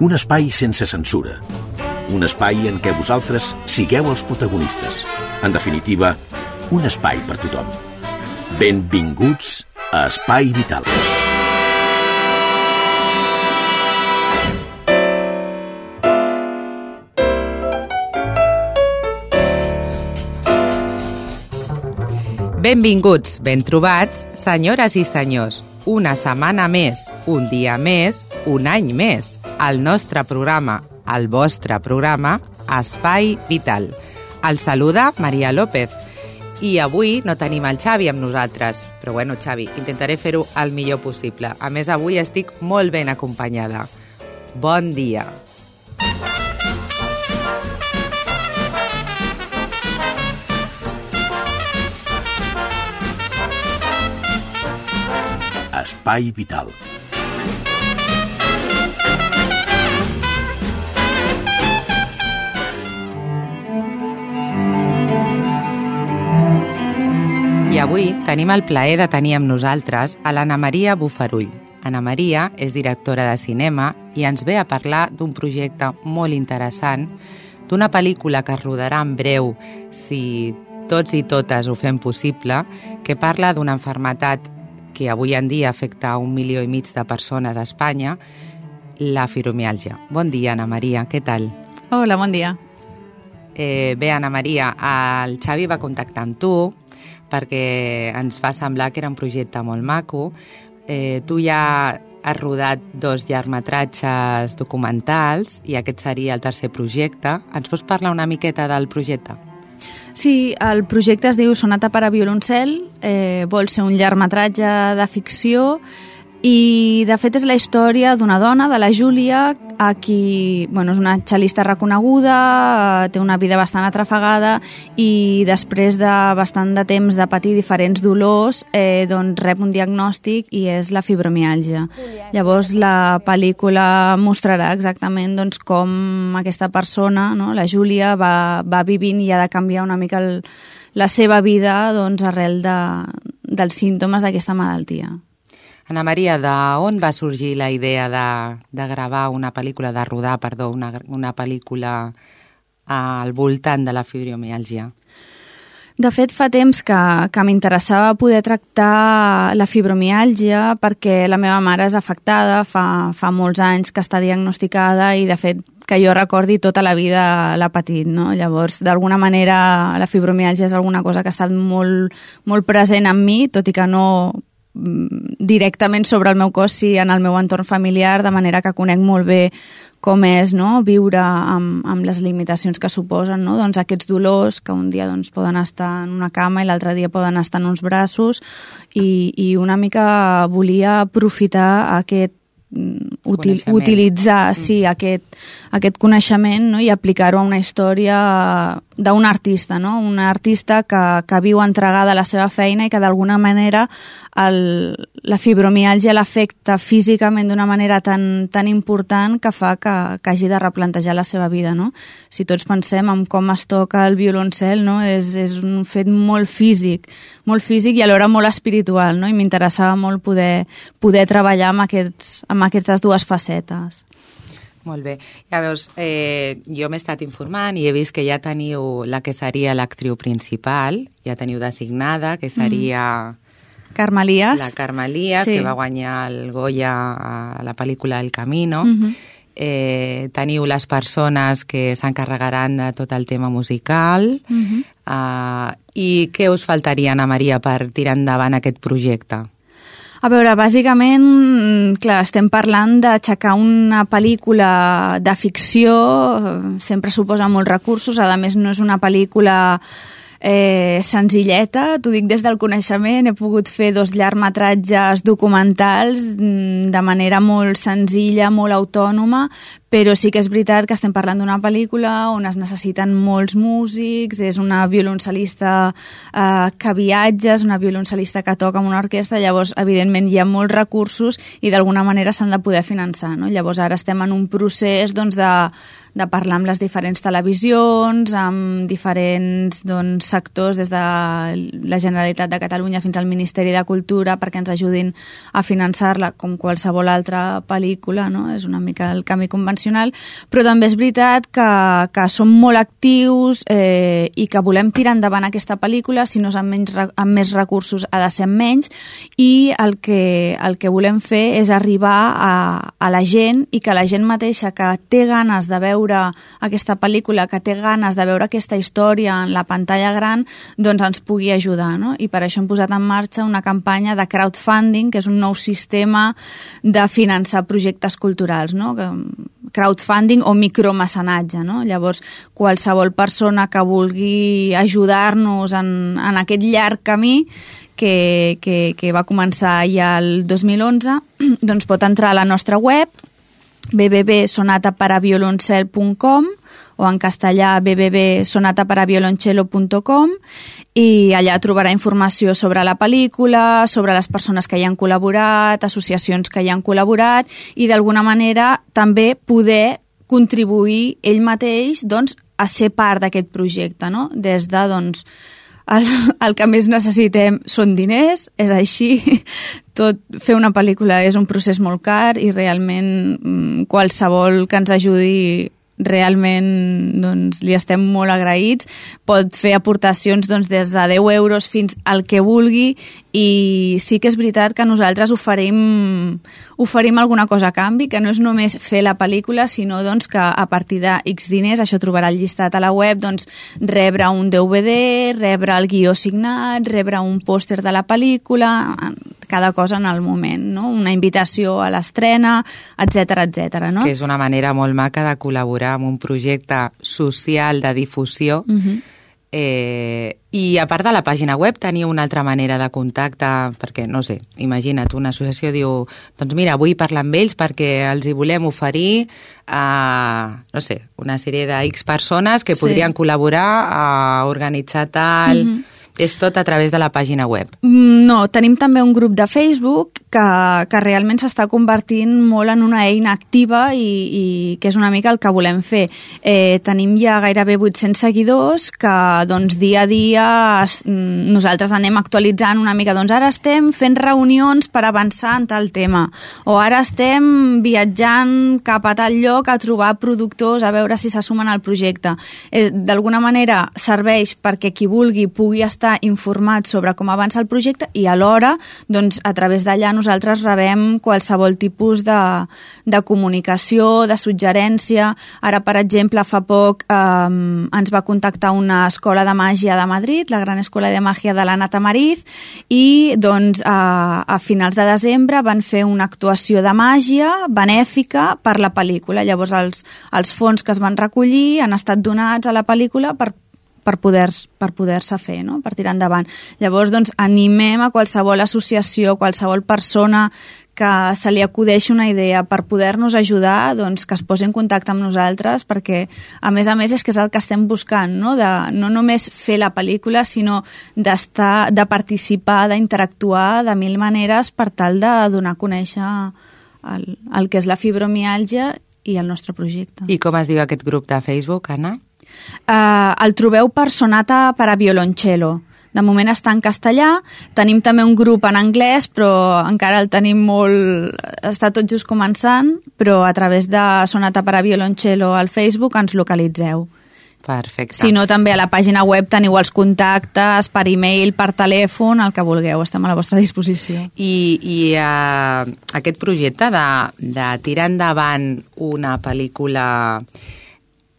Un espai sense censura. Un espai en què vosaltres sigueu els protagonistes. En definitiva, un espai per tothom. Benvinguts a Espai Vital. Benvinguts, ben trobats, senyores i senyors. Una setmana més, un dia més, un any més. El nostre programa, el vostre programa, Espai Vital. El saluda Maria López. I avui no tenim el Xavi amb nosaltres, però bueno, Xavi, intentaré fer-ho el millor possible. A més, avui estic molt ben acompanyada. Bon dia. Espai Vital. I avui tenim el plaer de tenir amb nosaltres a l'Anna Maria Bufarull. Anna Maria és directora de cinema i ens ve a parlar d'un projecte molt interessant, d'una pel·lícula que es rodarà en breu si tots i totes ho fem possible, que parla d'una enfermetat que avui en dia afecta a un milió i mig de persones a Espanya, la fibromialgia. Bon dia, Anna Maria, què tal? Hola, bon dia. Eh, bé, Anna Maria, el Xavi va contactar amb tu perquè ens va semblar que era un projecte molt maco. Eh, tu ja has rodat dos llargmetratges documentals i aquest seria el tercer projecte. Ens pots parlar una miqueta del projecte? Sí, el projecte es diu Sonata per a violoncel, eh, vol ser un llargmetratge de ficció i de fet és la història d'una dona, de la Júlia, a qui bueno, és una xalista reconeguda, té una vida bastant atrafegada i després de bastant de temps de patir diferents dolors eh, doncs rep un diagnòstic i és la fibromialgia. Llavors la pel·lícula mostrarà exactament doncs, com aquesta persona, no, la Júlia, va, va vivint i ha de canviar una mica el, la seva vida doncs, arrel de, dels símptomes d'aquesta malaltia. Ana Maria, d'on va sorgir la idea de, de gravar una pel·lícula, de rodar, perdó, una, una pel·lícula al voltant de la fibromialgia? De fet, fa temps que, que m'interessava poder tractar la fibromialgia perquè la meva mare és afectada, fa, fa molts anys que està diagnosticada i, de fet, que jo recordi tota la vida l'ha patit, no? Llavors, d'alguna manera, la fibromialgia és alguna cosa que ha estat molt, molt present en mi, tot i que no directament sobre el meu cos, sí en el meu entorn familiar, de manera que conec molt bé com és no? viure amb, amb les limitacions que suposen no? doncs aquests dolors que un dia doncs, poden estar en una cama i l'altre dia poden estar en uns braços i, i una mica volia aprofitar aquest mm, util, utilitzar mm. sí, aquest, aquest coneixement no? i aplicar-ho a una història d'un artista, no? una artista que, que viu entregada a la seva feina i que d'alguna manera el, la fibromialgia l'afecta físicament d'una manera tan, tan important que fa que, que hagi de replantejar la seva vida. No? Si tots pensem en com es toca el violoncel, no? és, és un fet molt físic, molt físic i alhora molt espiritual, no? i m'interessava molt poder, poder treballar amb, aquests, amb aquestes dues facetes. Molt bé. Ja veus, eh, jo m'he estat informant i he vist que ja teniu la que seria l'actriu principal, ja teniu designada, que seria... Mm. Carme Elias. La Carme Elias, sí. que va guanyar el Goya a la pel·lícula El Camino. Mm -hmm. eh, teniu les persones que s'encarregaran de tot el tema musical. Mm -hmm. uh, I què us faltaria, Ana Maria, per tirar endavant aquest projecte? A veure, bàsicament, clar, estem parlant d'aixecar una pel·lícula de ficció, sempre suposa molts recursos, a més no és una pel·lícula eh, senzilleta, t'ho dic des del coneixement, he pogut fer dos llargmetratges documentals mm, de manera molt senzilla, molt autònoma, però sí que és veritat que estem parlant d'una pel·lícula on es necessiten molts músics, és una violoncel·lista eh, que viatja, és una violoncel·lista que toca amb una orquestra, llavors, evidentment, hi ha molts recursos i d'alguna manera s'han de poder finançar. No? Llavors, ara estem en un procés doncs, de, de parlar amb les diferents televisions, amb diferents doncs, sectors, des de la Generalitat de Catalunya fins al Ministeri de Cultura, perquè ens ajudin a finançar-la com qualsevol altra pel·lícula, no? és una mica el camí convencional, però també és veritat que, que som molt actius eh, i que volem tirar endavant aquesta pel·lícula, si no és amb, menys, amb més recursos ha de ser amb menys, i el que, el que volem fer és arribar a, a la gent i que la gent mateixa que té ganes de veure veure aquesta pel·lícula, que té ganes de veure aquesta història en la pantalla gran, doncs ens pugui ajudar. No? I per això hem posat en marxa una campanya de crowdfunding, que és un nou sistema de finançar projectes culturals, no? crowdfunding o micromecenatge. No? Llavors, qualsevol persona que vulgui ajudar-nos en, en aquest llarg camí que, que, que va començar ja el 2011, doncs pot entrar a la nostra web, www.sonataparavioloncel.com o en castellà www.sonataparavioloncello.com i allà trobarà informació sobre la pel·lícula, sobre les persones que hi han col·laborat, associacions que hi han col·laborat i d'alguna manera també poder contribuir ell mateix doncs, a ser part d'aquest projecte, no? des de doncs, el, el que més necessitem són diners, és així. Tot, fer una pel·lícula és un procés molt car i realment mm, qualsevol que ens ajudi realment doncs, li estem molt agraïts. Pot fer aportacions doncs, des de 10 euros fins al que vulgui i sí que és veritat que nosaltres oferim, oferim alguna cosa a canvi, que no és només fer la pel·lícula, sinó doncs, que a partir de X diners, això trobarà el llistat a la web, doncs, rebre un DVD, rebre el guió signat, rebre un pòster de la pel·lícula, cada cosa en el moment, no? una invitació a l'estrena, etc etc. no? Que és una manera molt maca de col·laborar amb un projecte social de difusió uh mhm. -huh. Eh, I a part de la pàgina web teniu una altra manera de contacte, perquè, no sé, imagina't, una associació diu, doncs mira, vull parlar amb ells perquè els hi volem oferir a, no sé, una sèrie de X persones que sí. podrien col·laborar a organitzar tal... Mm -hmm és tot a través de la pàgina web? Mm, no, tenim també un grup de Facebook que, que realment s'està convertint molt en una eina activa i, i que és una mica el que volem fer. Eh, tenim ja gairebé 800 seguidors que doncs, dia a dia es, mm, nosaltres anem actualitzant una mica. Doncs ara estem fent reunions per avançar en tal tema o ara estem viatjant cap a tal lloc a trobar productors a veure si s'assumen al projecte. Eh, D'alguna manera serveix perquè qui vulgui pugui estar estar informats sobre com avança el projecte i alhora, doncs, a través d'allà nosaltres rebem qualsevol tipus de, de comunicació, de suggerència. Ara, per exemple, fa poc eh, ens va contactar una escola de màgia de Madrid, la Gran Escola de Màgia de l'Anna Tamariz, i doncs, a, a finals de desembre van fer una actuació de màgia benèfica per la pel·lícula. Llavors, els, els fons que es van recollir han estat donats a la pel·lícula per per poder-se per poder fer, no? per tirar endavant. Llavors, doncs, animem a qualsevol associació, qualsevol persona que se li acudeixi una idea per poder-nos ajudar, doncs que es posi en contacte amb nosaltres, perquè a més a més és que és el que estem buscant, no, de, no només fer la pel·lícula, sinó d'estar, de participar, d'interactuar de mil maneres per tal de donar a conèixer el, el que és la fibromialgia i el nostre projecte. I com es diu aquest grup de Facebook, Anna? Eh, el trobeu per Sonata per a violoncello. De moment està en castellà, tenim també un grup en anglès, però encara el tenim molt... està tot just començant, però a través de Sonata per a violoncello al Facebook ens localitzeu. Perfecte. Si no, també a la pàgina web teniu els contactes per e-mail, per telèfon, el que vulgueu, estem a la vostra disposició. I, i uh, aquest projecte de, de tirar endavant una pel·lícula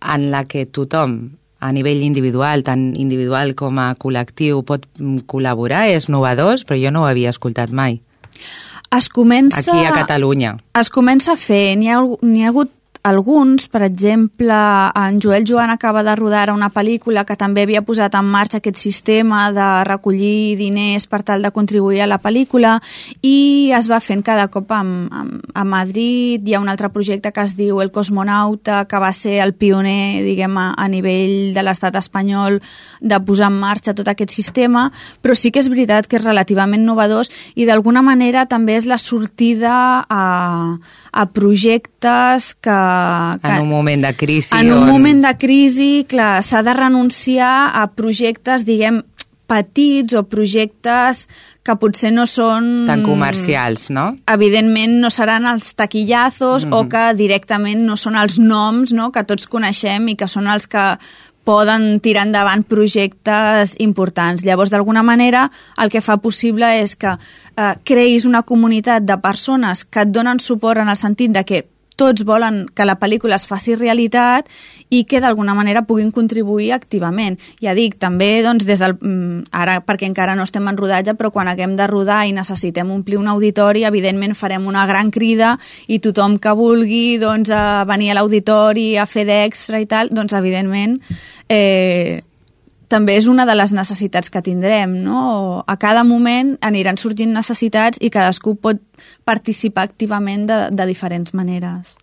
en la que tothom a nivell individual, tant individual com a col·lectiu, pot col·laborar, és novedós, però jo no ho havia escoltat mai. Es comença... Aquí a Catalunya. Es comença a fer, n'hi ha, ha hagut alguns, per exemple, en Joel Joan acaba de rodar una pel·lícula que també havia posat en marxa aquest sistema de recollir diners per tal de contribuir a la pel·lícula i es va fent cada cop a, a, a Madrid. Hi ha un altre projecte que es diu El Cosmonauta, que va ser el pioner, diguem, a, a nivell de l'estat espanyol de posar en marxa tot aquest sistema, però sí que és veritat que és relativament novedós i d'alguna manera també és la sortida a, a projectes que que... En un moment de crisi. En un moment de crisi, clar, s'ha de renunciar a projectes, diguem, petits o projectes que potser no són... Tan comercials, no? Evidentment no seran els taquillazos mm -hmm. o que directament no són els noms no? que tots coneixem i que són els que poden tirar endavant projectes importants. Llavors, d'alguna manera, el que fa possible és que eh, creïs una comunitat de persones que et donen suport en el sentit de que tots volen que la pel·lícula es faci realitat i que d'alguna manera puguin contribuir activament. Ja dic, també doncs, des del, mm, ara perquè encara no estem en rodatge, però quan haguem de rodar i necessitem omplir un auditori, evidentment farem una gran crida i tothom que vulgui doncs, a venir a l'auditori a fer d'extra i tal, doncs evidentment eh, també és una de les necessitats que tindrem, no? A cada moment aniran sorgint necessitats i cadascú pot participar activament de, de diferents maneres.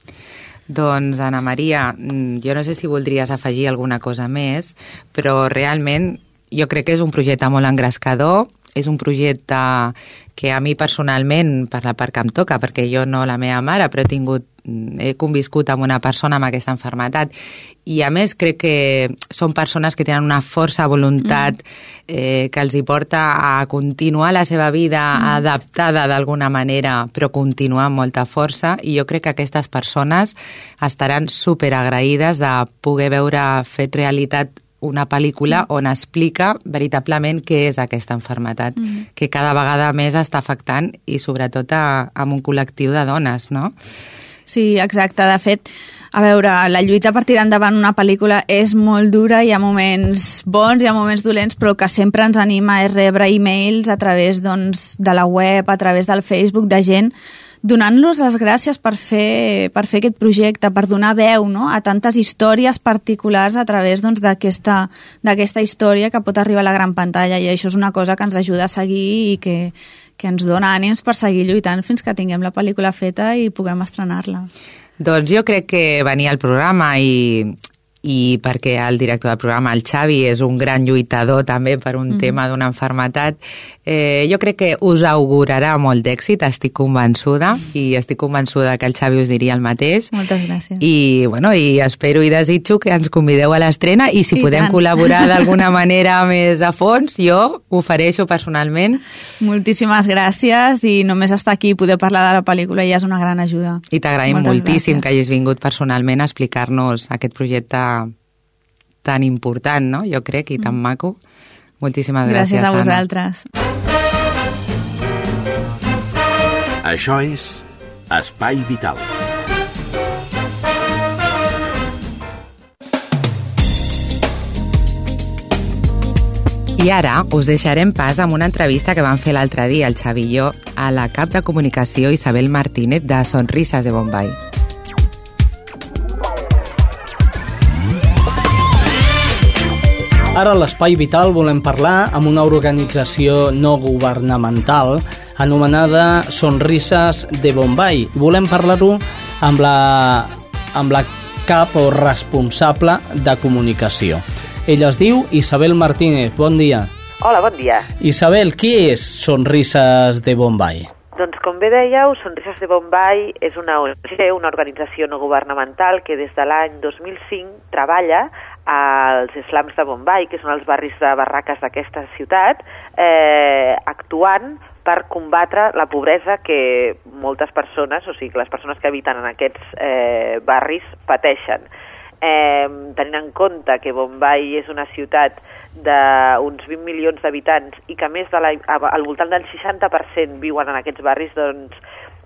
Doncs, Anna Maria, mm, jo no sé si voldries afegir alguna cosa més, però realment jo crec que és un projecte molt engrescador, és un projecte que a mi personalment, per la part que em toca, perquè jo no la meva mare, però he tingut he conviscut amb una persona amb aquesta enfermetat i a més crec que són persones que tenen una força voluntat mm. eh, que els hi porta a continuar la seva vida mm. adaptada d'alguna manera però continuar amb molta força i jo crec que aquestes persones estaran super agraïdes de poder veure fet realitat una pel·lícula mm. on explica veritablement què és aquesta enfermetat, mm. que cada vegada més està afectant i sobretot a, a un col·lectiu de dones, no? Sí, exacte. De fet, a veure, la lluita per tirar endavant una pel·lícula és molt dura, hi ha moments bons, hi ha moments dolents, però el que sempre ens anima és rebre e-mails a través doncs, de la web, a través del Facebook, de gent donant-los les gràcies per fer, per fer aquest projecte, per donar veu no? a tantes històries particulars a través doncs, d'aquesta doncs, història que pot arribar a la gran pantalla i això és una cosa que ens ajuda a seguir i que, que ens dona ànims per seguir lluitant fins que tinguem la pel·lícula feta i puguem estrenar-la. Doncs jo crec que venia al programa i, i perquè el director del programa, el Xavi, és un gran lluitador també per un mm. tema d'una enfermetat. Eh, jo crec que us augurarà molt d'èxit, estic convençuda, i estic convençuda que el Xavi us diria el mateix. Moltes gràcies. I, bueno, i espero i desitjo que ens convideu a l'estrena i si I podem tant. col·laborar d'alguna manera més a fons, jo ho ofereixo personalment. Moltíssimes gràcies i només estar aquí i poder parlar de la pel·lícula ja és una gran ajuda. I t'agraïm moltíssim gràcies. que hagis vingut personalment a explicar-nos aquest projecte tan important, no? Jo crec, i tan mm. maco. Moltíssimes gràcies, Gràcies a vosaltres. Anna. Això és Espai Vital. I ara us deixarem pas amb una entrevista que vam fer l'altre dia, el Xavi i jo, a la cap de comunicació Isabel Martínez de Sonrises de Bombay. Ara a l'Espai Vital volem parlar amb una organització no governamental anomenada Sonrises de Bombay. Volem parlar-ho amb la, amb la cap o responsable de comunicació. Ella es diu Isabel Martínez. Bon dia. Hola, bon dia. Isabel, qui és Sonrises de Bombay? Doncs com bé dèieu, Sonrises de Bombay és una una organització no governamental que des de l'any 2005 treballa als slams de Bombay, que són els barris de barraques d'aquesta ciutat, eh, actuant per combatre la pobresa que moltes persones, o sigui, les persones que habiten en aquests eh, barris pateixen. Eh, tenint en compte que Bombay és una ciutat d'uns 20 milions d'habitants i que més de la, al voltant del 60% viuen en aquests barris, doncs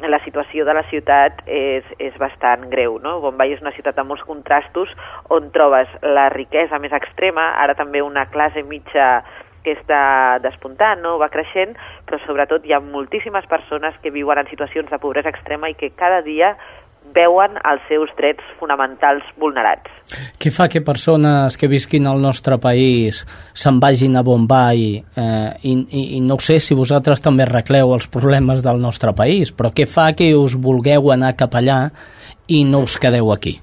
la situació de la ciutat és, és bastant greu. No? Bombay és una ciutat amb molts contrastos on trobes la riquesa més extrema, ara també una classe mitja que està despuntant, no? va creixent, però sobretot hi ha moltíssimes persones que viuen en situacions de pobresa extrema i que cada dia veuen els seus drets fonamentals vulnerats. Què fa que persones que visquin al nostre país se'n vagin a Bombay eh, i, i, i no sé si vosaltres també arregleu els problemes del nostre país, però què fa que us vulgueu anar cap allà i no us quedeu aquí?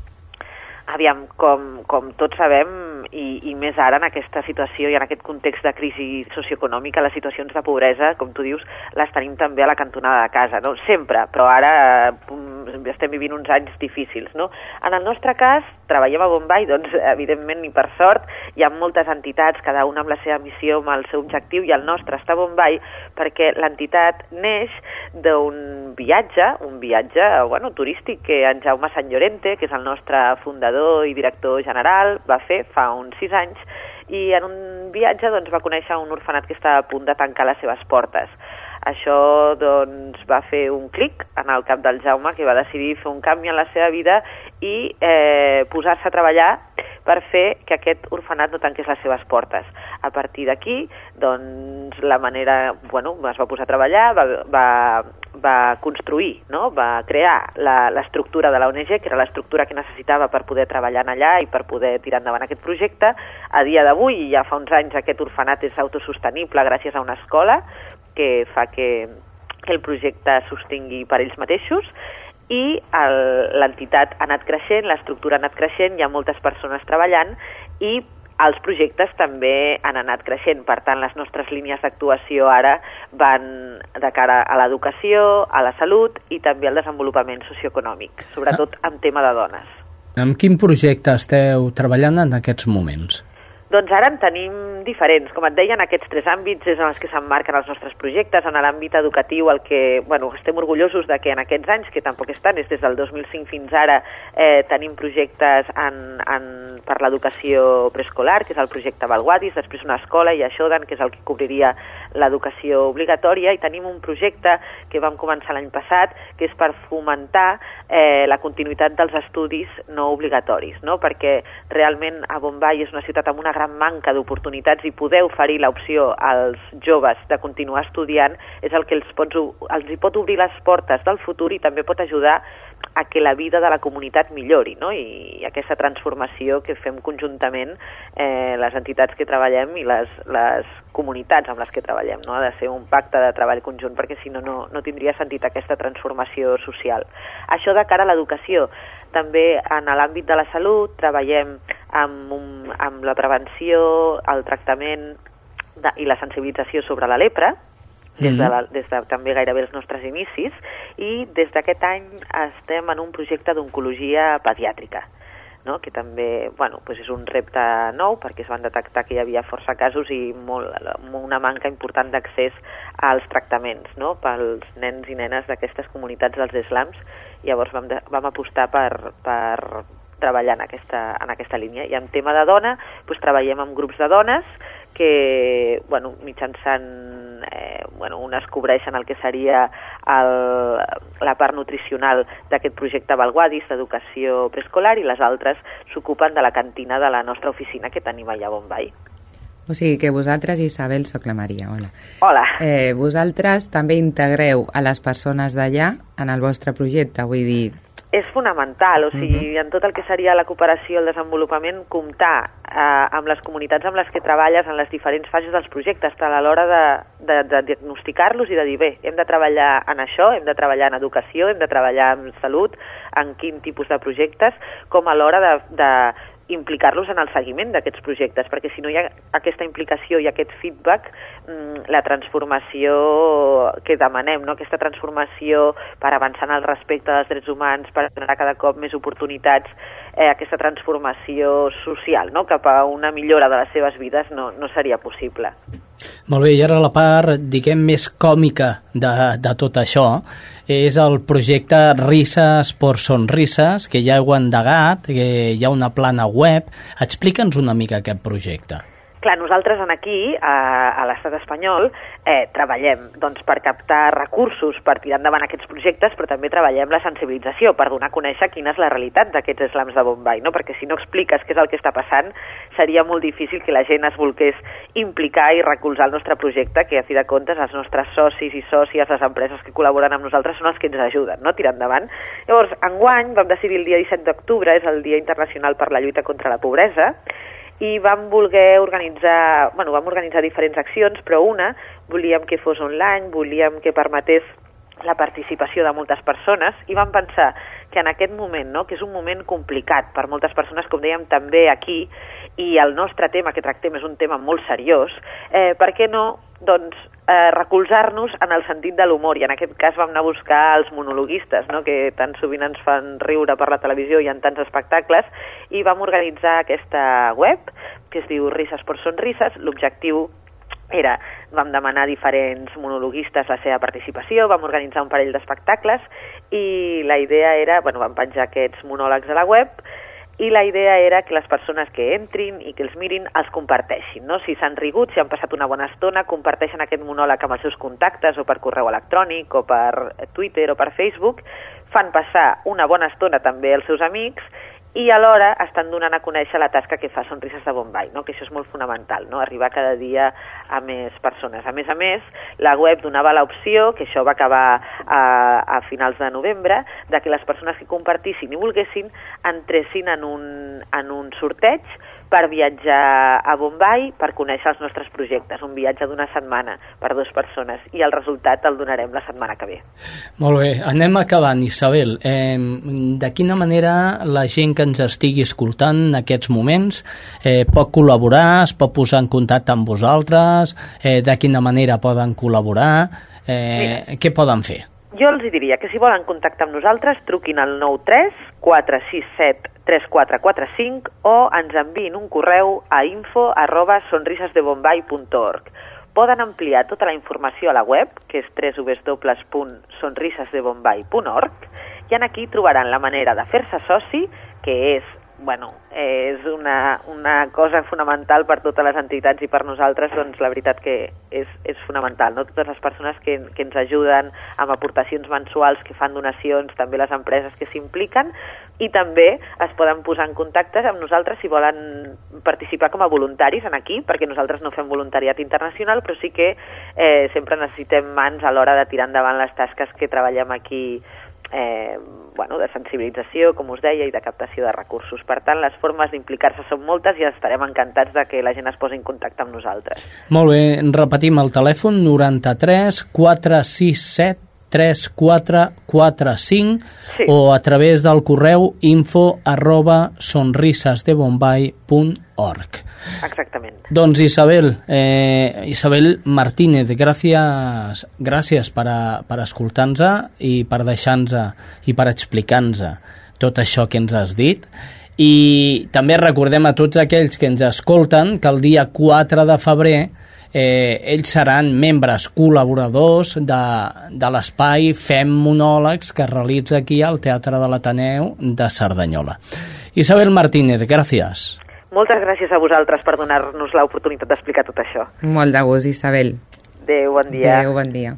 Aviam, com, com tots sabem, i, i més ara en aquesta situació i en aquest context de crisi socioeconòmica, les situacions de pobresa, com tu dius, les tenim també a la cantonada de casa, no? Sempre, però ara eh, estem vivint uns anys difícils, no? En el nostre cas, treballem a Bombay, doncs, evidentment, i per sort, hi ha moltes entitats, cada una amb la seva missió, amb el seu objectiu, i el nostre està a Bombay perquè l'entitat neix d'un viatge, un viatge, bueno, turístic que en Jaume Sant Llorente, que és el nostre fundador i director general, va fer fa uns sis anys, i en un viatge doncs, va conèixer un orfenat que estava a punt de tancar les seves portes. Això doncs, va fer un clic en el cap del Jaume, que va decidir fer un canvi en la seva vida i eh, posar-se a treballar per fer que aquest orfenat no tanqués les seves portes. A partir d'aquí, doncs, la manera... Bueno, es va posar a treballar, va, va, va construir, no? va crear l'estructura de la ONG, que era l'estructura que necessitava per poder treballar en allà i per poder tirar endavant aquest projecte. A dia d'avui, ja fa uns anys, aquest orfenat és autosostenible gràcies a una escola que fa que, que el projecte sostingui per ells mateixos i l'entitat ha anat creixent, l'estructura ha anat creixent, hi ha moltes persones treballant i els projectes també han anat creixent. Per tant, les nostres línies d'actuació ara van de cara a l'educació, a la salut i també al desenvolupament socioeconòmic, sobretot en tema de dones. Amb quin projecte esteu treballant en aquests moments? Doncs ara en tenim diferents. Com et deia, en aquests tres àmbits és en els que s'emmarquen els nostres projectes. En l'àmbit educatiu, el que, bueno, estem orgullosos de que en aquests anys, que tampoc estan, és des del 2005 fins ara, eh, tenim projectes en, en, per l'educació preescolar, que és el projecte Valguadis, després una escola i Aixodan, que és el que cobriria l'educació obligatòria, i tenim un projecte que vam començar l'any passat, que és per fomentar eh, la continuïtat dels estudis no obligatoris, no? perquè realment a Bombay és una ciutat amb una gran manca d'oportunitats i poder oferir l'opció als joves de continuar estudiant és el que els, pots, els hi pot obrir les portes del futur i també pot ajudar a que la vida de la comunitat millori, no? I, aquesta transformació que fem conjuntament eh, les entitats que treballem i les, les comunitats amb les que treballem, no? Ha de ser un pacte de treball conjunt perquè si no, no, no tindria sentit aquesta transformació social. Això de cara a l'educació. També en l'àmbit de la salut treballem amb, un, amb la prevenció, el tractament de, i la sensibilització sobre la lepra, des de, la, des de també gairebé els nostres inicis, i des d'aquest any estem en un projecte d'oncologia pediàtrica, no? que també bueno, doncs és un repte nou perquè es van detectar que hi havia força casos i molt, una manca important d'accés als tractaments no? pels nens i nenes d'aquestes comunitats dels islams. Llavors vam, de, vam apostar per, per treballar en aquesta, en aquesta línia. I en tema de dona, doncs treballem amb grups de dones que bueno, mitjançant eh, bueno, unes cobreixen el que seria el, la part nutricional d'aquest projecte Valguadis d'educació preescolar i les altres s'ocupen de la cantina de la nostra oficina que tenim allà a Bombay. O sigui que vosaltres, Isabel, sóc la Maria, hola. Hola. Eh, vosaltres també integreu a les persones d'allà en el vostre projecte, vull dir, és fonamental, o sigui, -huh. en tot el que seria la cooperació i el desenvolupament, comptar eh, amb les comunitats amb les que treballes en les diferents fases dels projectes, tant a l'hora de, de, de diagnosticar-los i de dir, bé, hem de treballar en això, hem de treballar en educació, hem de treballar en salut, en quin tipus de projectes, com a l'hora de, de implicar-los en el seguiment d'aquests projectes, perquè si no hi ha aquesta implicació i aquest feedback, la transformació que demanem, no? aquesta transformació per avançar en el respecte dels drets humans, per generar cada cop més oportunitats, eh, aquesta transformació social no? cap a una millora de les seves vides no, no seria possible. Molt bé, i ara la part, diguem, més còmica de, de tot això és el projecte Risses por Sonrisses, que ja heu endegat, que hi ha una plana web. Explica'ns una mica aquest projecte. Clar, nosaltres en aquí, a, a l'estat espanyol, eh, treballem doncs, per captar recursos per tirar endavant aquests projectes, però també treballem la sensibilització per donar a conèixer quina és la realitat d'aquests slams de Bombay, no? perquè si no expliques què és el que està passant, seria molt difícil que la gent es volgués implicar i recolzar el nostre projecte, que a fi de comptes els nostres socis i sòcies, les empreses que col·laboren amb nosaltres són els que ens ajuden no? tirar endavant. Llavors, enguany vam decidir el dia 17 d'octubre, és el Dia Internacional per la Lluita contra la Pobresa, i vam voler organitzar, bueno, vam organitzar diferents accions, però una volíem que fos online, volíem que permetés la participació de moltes persones i vam pensar que en aquest moment, no, que és un moment complicat per moltes persones, com dèiem també aquí, i el nostre tema que tractem és un tema molt seriós, eh, per què no doncs, eh, recolzar-nos en el sentit de l'humor, i en aquest cas vam anar a buscar els monologuistes, no? que tan sovint ens fan riure per la televisió i en tants espectacles, i vam organitzar aquesta web, que es diu Risses per Sonrises. L'objectiu era, vam demanar a diferents monologuistes la seva participació, vam organitzar un parell d'espectacles i la idea era, bueno, vam penjar aquests monòlegs a la web i la idea era que les persones que entrin i que els mirin els comparteixin, no? Si s'han rigut, si han passat una bona estona, comparteixen aquest monòleg amb els seus contactes o per correu electrònic o per Twitter o per Facebook, fan passar una bona estona també als seus amics i alhora estan donant a conèixer la tasca que fa Sonrises de Bombay, no? que això és molt fonamental, no? arribar cada dia a més persones. A més a més, la web donava l'opció, que això va acabar a, a finals de novembre, de que les persones que compartissin i volguessin entressin en un, en un sorteig per viatjar a Bombay per conèixer els nostres projectes, un viatge d'una setmana per dues persones i el resultat el donarem la setmana que ve. Molt bé, anem acabant, Isabel. Eh, de quina manera la gent que ens estigui escoltant en aquests moments eh, pot col·laborar, es pot posar en contacte amb vosaltres, eh, de quina manera poden col·laborar, eh, què poden fer? Jo els diria que si volen contactar amb nosaltres truquin al 93 467 3445 o ens enviïn un correu a info arroba sonrisesdebombay.org. Poden ampliar tota la informació a la web, que és www.sonrisesdebombay.org, i en aquí trobaran la manera de fer-se soci, que és bueno, és una, una cosa fonamental per totes les entitats i per nosaltres, doncs la veritat que és, és fonamental, no? Totes les persones que, que ens ajuden amb aportacions mensuals, que fan donacions, també les empreses que s'impliquen, i també es poden posar en contacte amb nosaltres si volen participar com a voluntaris en aquí, perquè nosaltres no fem voluntariat internacional, però sí que eh, sempre necessitem mans a l'hora de tirar endavant les tasques que treballem aquí eh, bueno, de sensibilització, com us deia, i de captació de recursos. Per tant, les formes d'implicar-se són moltes i estarem encantats de que la gent es posi en contacte amb nosaltres. Molt bé, repetim el telèfon 93 467 3445 sí. o a través del correu info arroba sonrisasdebombay.org. Exactament. Doncs Isabel, eh, Isabel Martínez, gràcies, gràcies per, a, per escoltar-nos i per deixar-nos i per explicar-nos tot això que ens has dit i també recordem a tots aquells que ens escolten que el dia 4 de febrer eh, ells seran membres col·laboradors de, de l'espai Fem Monòlegs que es realitza aquí al Teatre de l'Ateneu de Cerdanyola. Isabel Martínez, gràcies. Moltes gràcies a vosaltres per donar-nos l'oportunitat d'explicar tot això. Molt de gust, Isabel. Adéu, bon dia. Adéu, bon dia.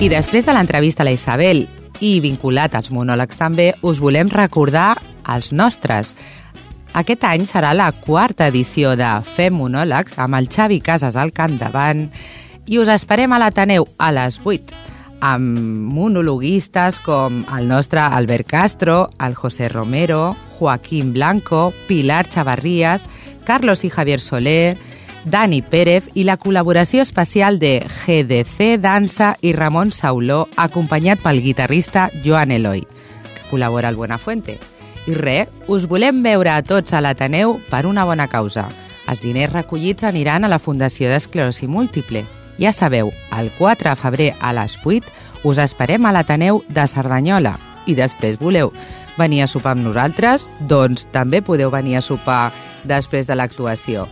I després de l'entrevista a la Isabel i vinculat als monòlegs també, us volem recordar els nostres. Aquest any serà la quarta edició de Fem Monòlegs amb el Xavi Casas al capdavant i us esperem a l'Ateneu a les 8 amb monologuistes com el nostre Albert Castro, el José Romero, Joaquín Blanco, Pilar Chavarrías, Carlos i Javier Soler, Dani Pérez i la col·laboració especial de GDC Dansa i Ramon Sauló, acompanyat pel guitarrista Joan Eloi, que col·labora al Buenafuente. I res, us volem veure a tots a l'Ateneu per una bona causa. Els diners recollits aniran a la Fundació d'Esclerosi Múltiple. Ja sabeu, el 4 de febrer a les 8 us esperem a l'Ateneu de Cerdanyola. I després voleu venir a sopar amb nosaltres? Doncs també podeu venir a sopar després de l'actuació.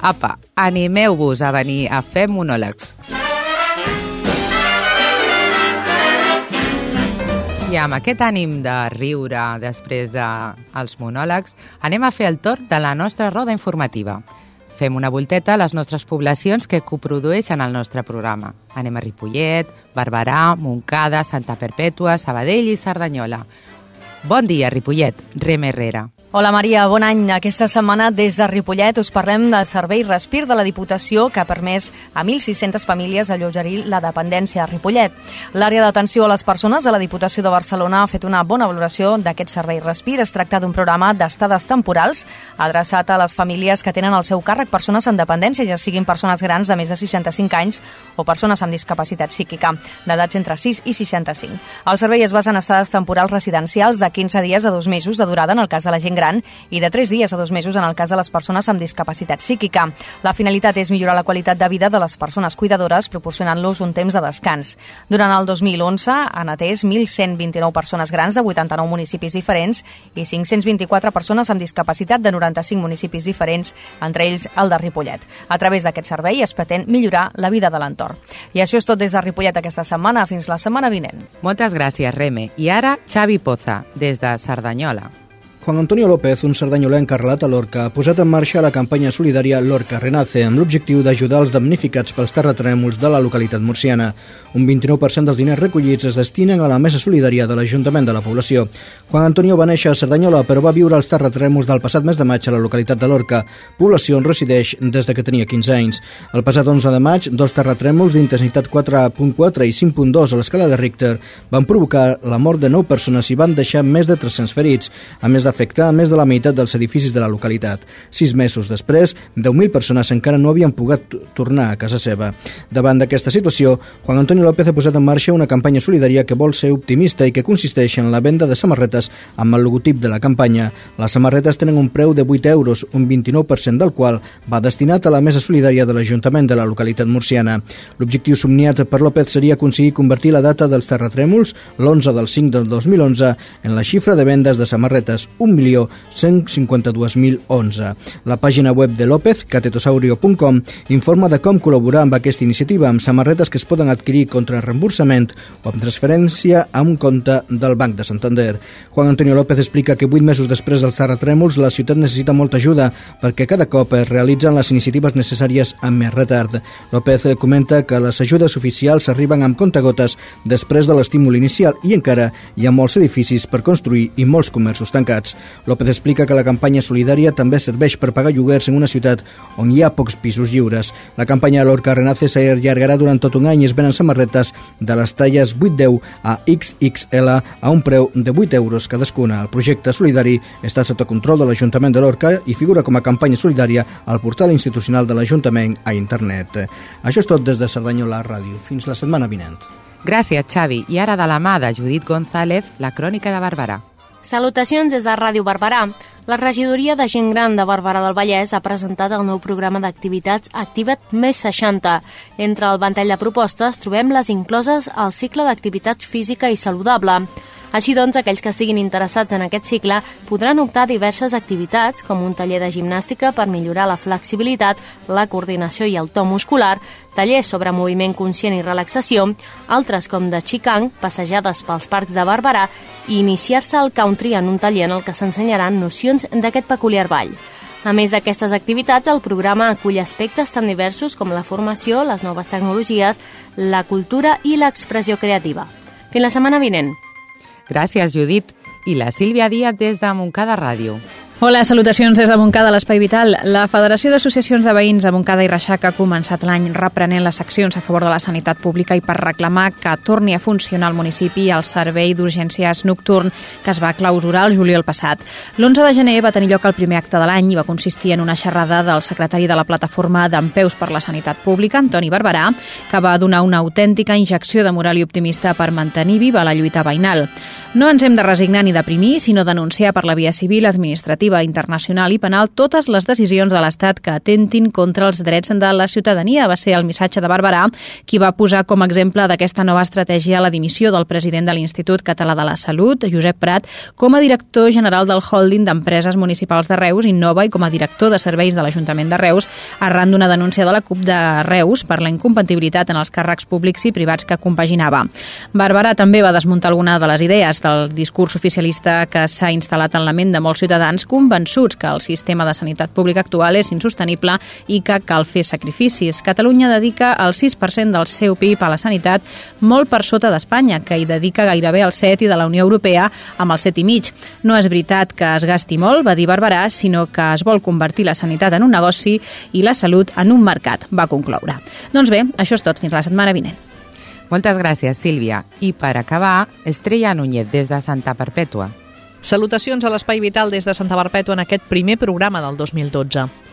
Apa, animeu-vos a venir a fer monòlegs. I amb aquest ànim de riure després dels de monòlegs, anem a fer el torn de la nostra roda informativa. Fem una volteta a les nostres poblacions que coprodueixen el nostre programa. Anem a Ripollet, Barberà, Montcada, Santa Perpètua, Sabadell i Cerdanyola. Bon dia, Ripollet. Rem Herrera. Hola Maria, bon any. Aquesta setmana des de Ripollet us parlem del servei Respir de la Diputació que ha permès a 1.600 famílies allotgerir la dependència a Ripollet. L'àrea d'atenció a les persones de la Diputació de Barcelona ha fet una bona valoració d'aquest servei Respir. Es tracta d'un programa d'estades temporals adreçat a les famílies que tenen al seu càrrec persones amb dependència, ja siguin persones grans de més de 65 anys o persones amb discapacitat psíquica, d'edats entre 6 i 65. El servei es basa en estades temporals residencials de 15 dies a dos mesos de durada en el cas de la gent gran i de 3 dies a 2 mesos en el cas de les persones amb discapacitat psíquica. La finalitat és millorar la qualitat de vida de les persones cuidadores proporcionant-los un temps de descans. Durant el 2011 han atès 1.129 persones grans de 89 municipis diferents i 524 persones amb discapacitat de 95 municipis diferents, entre ells el de Ripollet. A través d'aquest servei es pretén millorar la vida de l'entorn. I això és tot des de Ripollet aquesta setmana. Fins la setmana vinent. Moltes gràcies, Reme. I ara, Xavi Poza, des de Cerdanyola. Juan Antonio López, un cerdanyoler encarrelat a Lorca, ha posat en marxa la campanya solidària Lorca Renace amb l'objectiu d'ajudar els damnificats pels terratrèmols de la localitat murciana. Un 29% dels diners recollits es destinen a la mesa solidària de l'Ajuntament de la població. Juan Antonio va néixer a Cerdanyola, però va viure els terratrèmols del passat mes de maig a la localitat de Lorca, població on resideix des de que tenia 15 anys. El passat 11 de maig, dos terratrèmols d'intensitat 4.4 i 5.2 a l'escala de Richter van provocar la mort de 9 persones i van deixar més de 300 ferits, a més d'afectar a més de la meitat dels edificis de la localitat. Sis mesos després, 10.000 persones encara no havien pogut tornar a casa seva. Davant d'aquesta situació, Juan Antonio López ha posat en marxa una campanya solidària que vol ser optimista i que consisteix en la venda de samarretes amb el logotip de la campanya. Les samarretes tenen un preu de 8 euros, un 29% del qual va destinat a la mesa solidària de l'Ajuntament de la localitat murciana. L'objectiu somniat per López seria aconseguir convertir la data dels terratrèmols, l'11 del 5 del 2011, en la xifra de vendes de samarretes 1.152.011. La pàgina web de López, catetosaurio.com, informa de com col·laborar amb aquesta iniciativa amb samarretes que es poden adquirir contra reemborsament o amb transferència a un compte del Banc de Santander. Juan Antonio López explica que vuit mesos després dels terratrèmols la ciutat necessita molta ajuda perquè cada cop es realitzen les iniciatives necessàries amb més retard. López comenta que les ajudes oficials arriben amb contagotes després de l'estímul inicial i encara hi ha molts edificis per construir i molts comerços tancats. López explica que la campanya solidària també serveix per pagar lloguers en una ciutat on hi ha pocs pisos lliures. La campanya Lorca Renace s'allargarà durant tot un any i es venen samarretes de les talles 8-10 a XXL a un preu de 8 euros cadascuna. El projecte solidari està sota control de l'Ajuntament de Lorca i figura com a campanya solidària al portal institucional de l'Ajuntament a internet. Això és tot des de Cerdanyola Ràdio. Fins la setmana vinent. Gràcies, Xavi. I ara de la mà de Judit González, la crònica de Barberà. Salutacions des de Ràdio Barberà. La regidoria de gent gran de Barberà del Vallès ha presentat el nou programa d'activitats Activa't Més 60. Entre el ventall de propostes trobem les incloses al cicle d'activitats física i saludable. Així doncs, aquells que estiguin interessats en aquest cicle podran optar a diverses activitats, com un taller de gimnàstica per millorar la flexibilitat, la coordinació i el to muscular, tallers sobre moviment conscient i relaxació, altres com de Qigong, passejades pels parcs de Barberà i iniciar-se al country en un taller en el que s'ensenyaran nocions d'aquest peculiar ball. A més d'aquestes activitats, el programa acull aspectes tan diversos com la formació, les noves tecnologies, la cultura i l'expressió creativa. Fins la setmana vinent. Gràcies, Judit. I la Sílvia Díaz des de Montcada Ràdio. Hola, salutacions des de Montcada, l'Espai Vital. La Federació d'Associacions de Veïns de Montcada i Reixac ha començat l'any reprenent les accions a favor de la sanitat pública i per reclamar que torni a funcionar al municipi el servei d'urgències nocturn que es va clausurar el juliol passat. L'11 de gener va tenir lloc el primer acte de l'any i va consistir en una xerrada del secretari de la plataforma d'Empeus per la Sanitat Pública, Antoni Barberà, que va donar una autèntica injecció de moral i optimista per mantenir viva la lluita veïnal. No ens hem de resignar ni deprimir, sinó denunciar per la via civil, administrativa administrativa, internacional i penal totes les decisions de l'Estat que atentin contra els drets de la ciutadania. Va ser el missatge de Barberà qui va posar com a exemple d'aquesta nova estratègia la dimissió del president de l'Institut Català de la Salut, Josep Prat, com a director general del holding d'empreses municipals de Reus, Innova i com a director de serveis de l'Ajuntament de Reus, arran d'una denúncia de la CUP de Reus per la incompatibilitat en els càrrecs públics i privats que compaginava. Barberà també va desmuntar alguna de les idees del discurs oficialista que s'ha instal·lat en la ment de molts ciutadans convençuts que el sistema de sanitat pública actual és insostenible i que cal fer sacrificis. Catalunya dedica el 6% del seu PIB a la sanitat, molt per sota d'Espanya, que hi dedica gairebé el 7 i de la Unió Europea amb el 7,5. No és veritat que es gasti molt, va dir Barberà, sinó que es vol convertir la sanitat en un negoci i la salut en un mercat, va concloure. Doncs bé, això és tot. Fins la setmana vinent. Moltes gràcies, Sílvia. I per acabar, Estrella Núñez, des de Santa Perpètua. Salutacions a l'Espai Vital des de Santa Perpètua en aquest primer programa del 2012.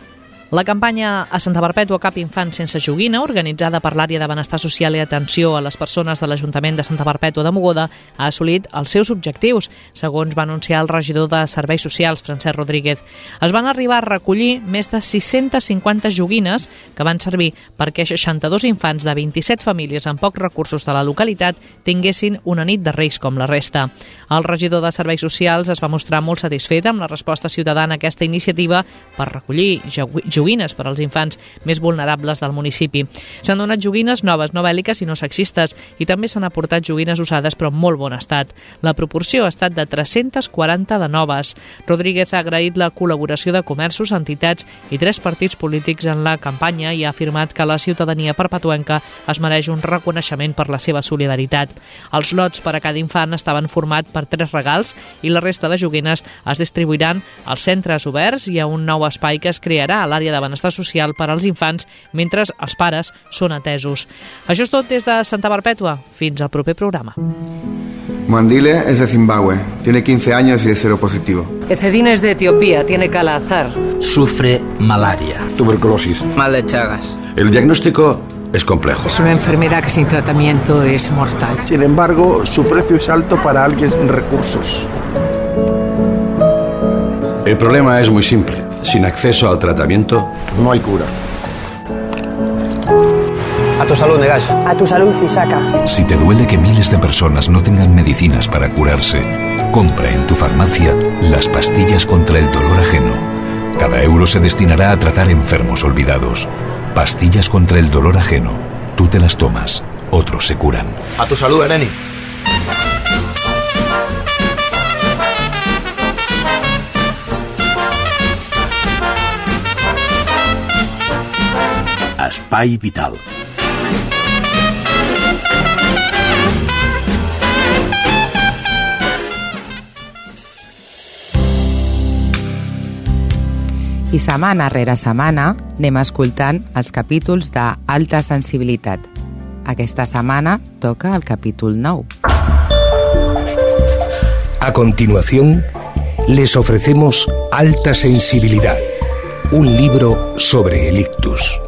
La campanya a Santa Perpètua Cap Infant sense joguina, organitzada per l'àrea de benestar social i atenció a les persones de l'Ajuntament de Santa Perpètua de Mogoda, ha assolit els seus objectius, segons va anunciar el regidor de Serveis Socials, Francesc Rodríguez. Es van arribar a recollir més de 650 joguines que van servir perquè 62 infants de 27 famílies amb pocs recursos de la localitat tinguessin una nit de reis com la resta. El regidor de Serveis Socials es va mostrar molt satisfet amb la resposta ciutadana a aquesta iniciativa per recollir joguines per als infants més vulnerables del municipi. S'han donat joguines noves, no bèl·liques i no sexistes, i també s'han aportat joguines usades però en molt bon estat. La proporció ha estat de 340 de noves. Rodríguez ha agraït la col·laboració de comerços, entitats i tres partits polítics en la campanya i ha afirmat que la ciutadania perpetuenca es mereix un reconeixement per la seva solidaritat. Els lots per a cada infant estaven formats per tres regals i la resta de joguines es distribuiran als centres oberts i a un nou espai que es crearà a l'àrea l'àrea de benestar social per als infants mentre els pares són atesos. Això és tot des de Santa Perpètua. Fins al proper programa. Mandile es de Zimbabue, tiene 15 años y es seropositivo. Ecedine es de Etiopía, tiene calazar. Sufre malaria. Tuberculosis. Mal de Chagas. El diagnóstico es complejo. Es una enfermedad que sin tratamiento es mortal. Sin embargo, su precio es alto para alguien sin recursos. El problema es muy simple. Sin acceso al tratamiento, no hay cura. A tu salud, Negash. A tu salud, Isaka. Si te duele que miles de personas no tengan medicinas para curarse, compra en tu farmacia las pastillas contra el dolor ajeno. Cada euro se destinará a tratar enfermos olvidados. Pastillas contra el dolor ajeno. Tú te las tomas, otros se curan. A tu salud, Ereni. Espai Vital. I setmana rere setmana anem escoltant els capítols d'Alta Sensibilitat. Aquesta setmana toca el capítol 9. A continuación, les ofrecemos Alta Sensibilidad, un libro sobre el ictus.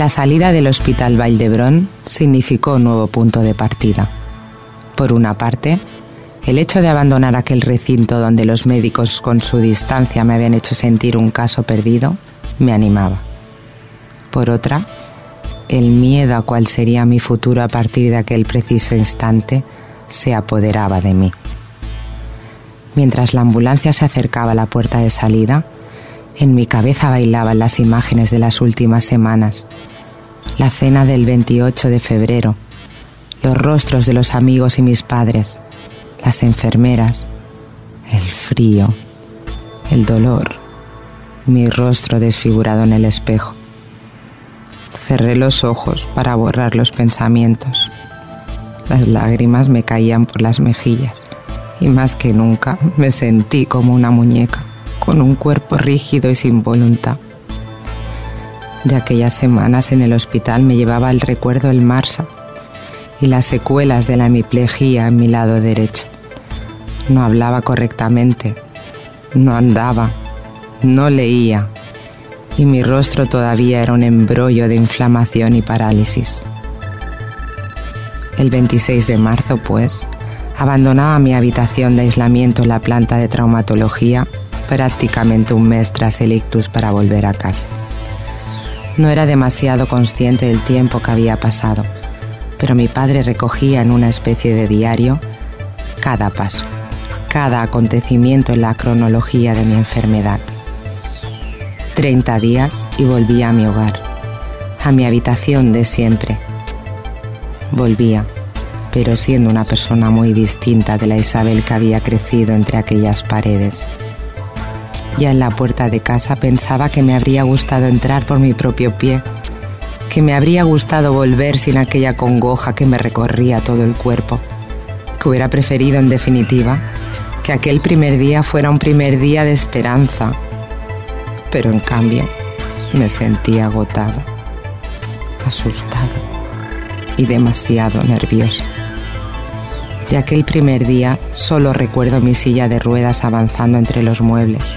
La salida del Hospital Valdebrón significó un nuevo punto de partida. Por una parte, el hecho de abandonar aquel recinto donde los médicos con su distancia me habían hecho sentir un caso perdido me animaba. Por otra, el miedo a cuál sería mi futuro a partir de aquel preciso instante se apoderaba de mí. Mientras la ambulancia se acercaba a la puerta de salida, en mi cabeza bailaban las imágenes de las últimas semanas, la cena del 28 de febrero, los rostros de los amigos y mis padres, las enfermeras, el frío, el dolor, mi rostro desfigurado en el espejo. Cerré los ojos para borrar los pensamientos. Las lágrimas me caían por las mejillas. Y más que nunca me sentí como una muñeca, con un cuerpo rígido y sin voluntad. De aquellas semanas en el hospital me llevaba el recuerdo del Marsa y las secuelas de la hemiplegia en mi lado derecho. No hablaba correctamente, no andaba, no leía y mi rostro todavía era un embrollo de inflamación y parálisis. El 26 de marzo, pues, abandonaba mi habitación de aislamiento en la planta de traumatología prácticamente un mes tras el ictus para volver a casa. No era demasiado consciente del tiempo que había pasado, pero mi padre recogía en una especie de diario cada paso, cada acontecimiento en la cronología de mi enfermedad. Treinta días y volvía a mi hogar, a mi habitación de siempre. Volvía, pero siendo una persona muy distinta de la Isabel que había crecido entre aquellas paredes. Ya en la puerta de casa pensaba que me habría gustado entrar por mi propio pie, que me habría gustado volver sin aquella congoja que me recorría todo el cuerpo, que hubiera preferido en definitiva que aquel primer día fuera un primer día de esperanza, pero en cambio me sentía agotada, asustada y demasiado nerviosa. De aquel primer día solo recuerdo mi silla de ruedas avanzando entre los muebles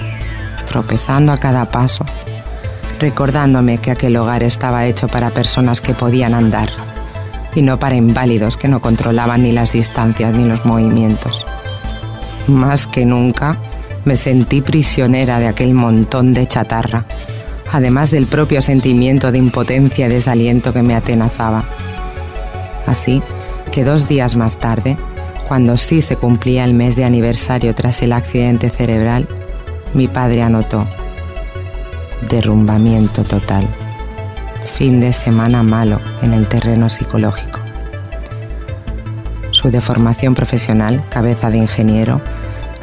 tropezando a cada paso, recordándome que aquel hogar estaba hecho para personas que podían andar y no para inválidos que no controlaban ni las distancias ni los movimientos. Más que nunca me sentí prisionera de aquel montón de chatarra, además del propio sentimiento de impotencia y desaliento que me atenazaba. Así que dos días más tarde, cuando sí se cumplía el mes de aniversario tras el accidente cerebral, mi padre anotó. Derrumbamiento total. Fin de semana malo en el terreno psicológico. Su deformación profesional, cabeza de ingeniero,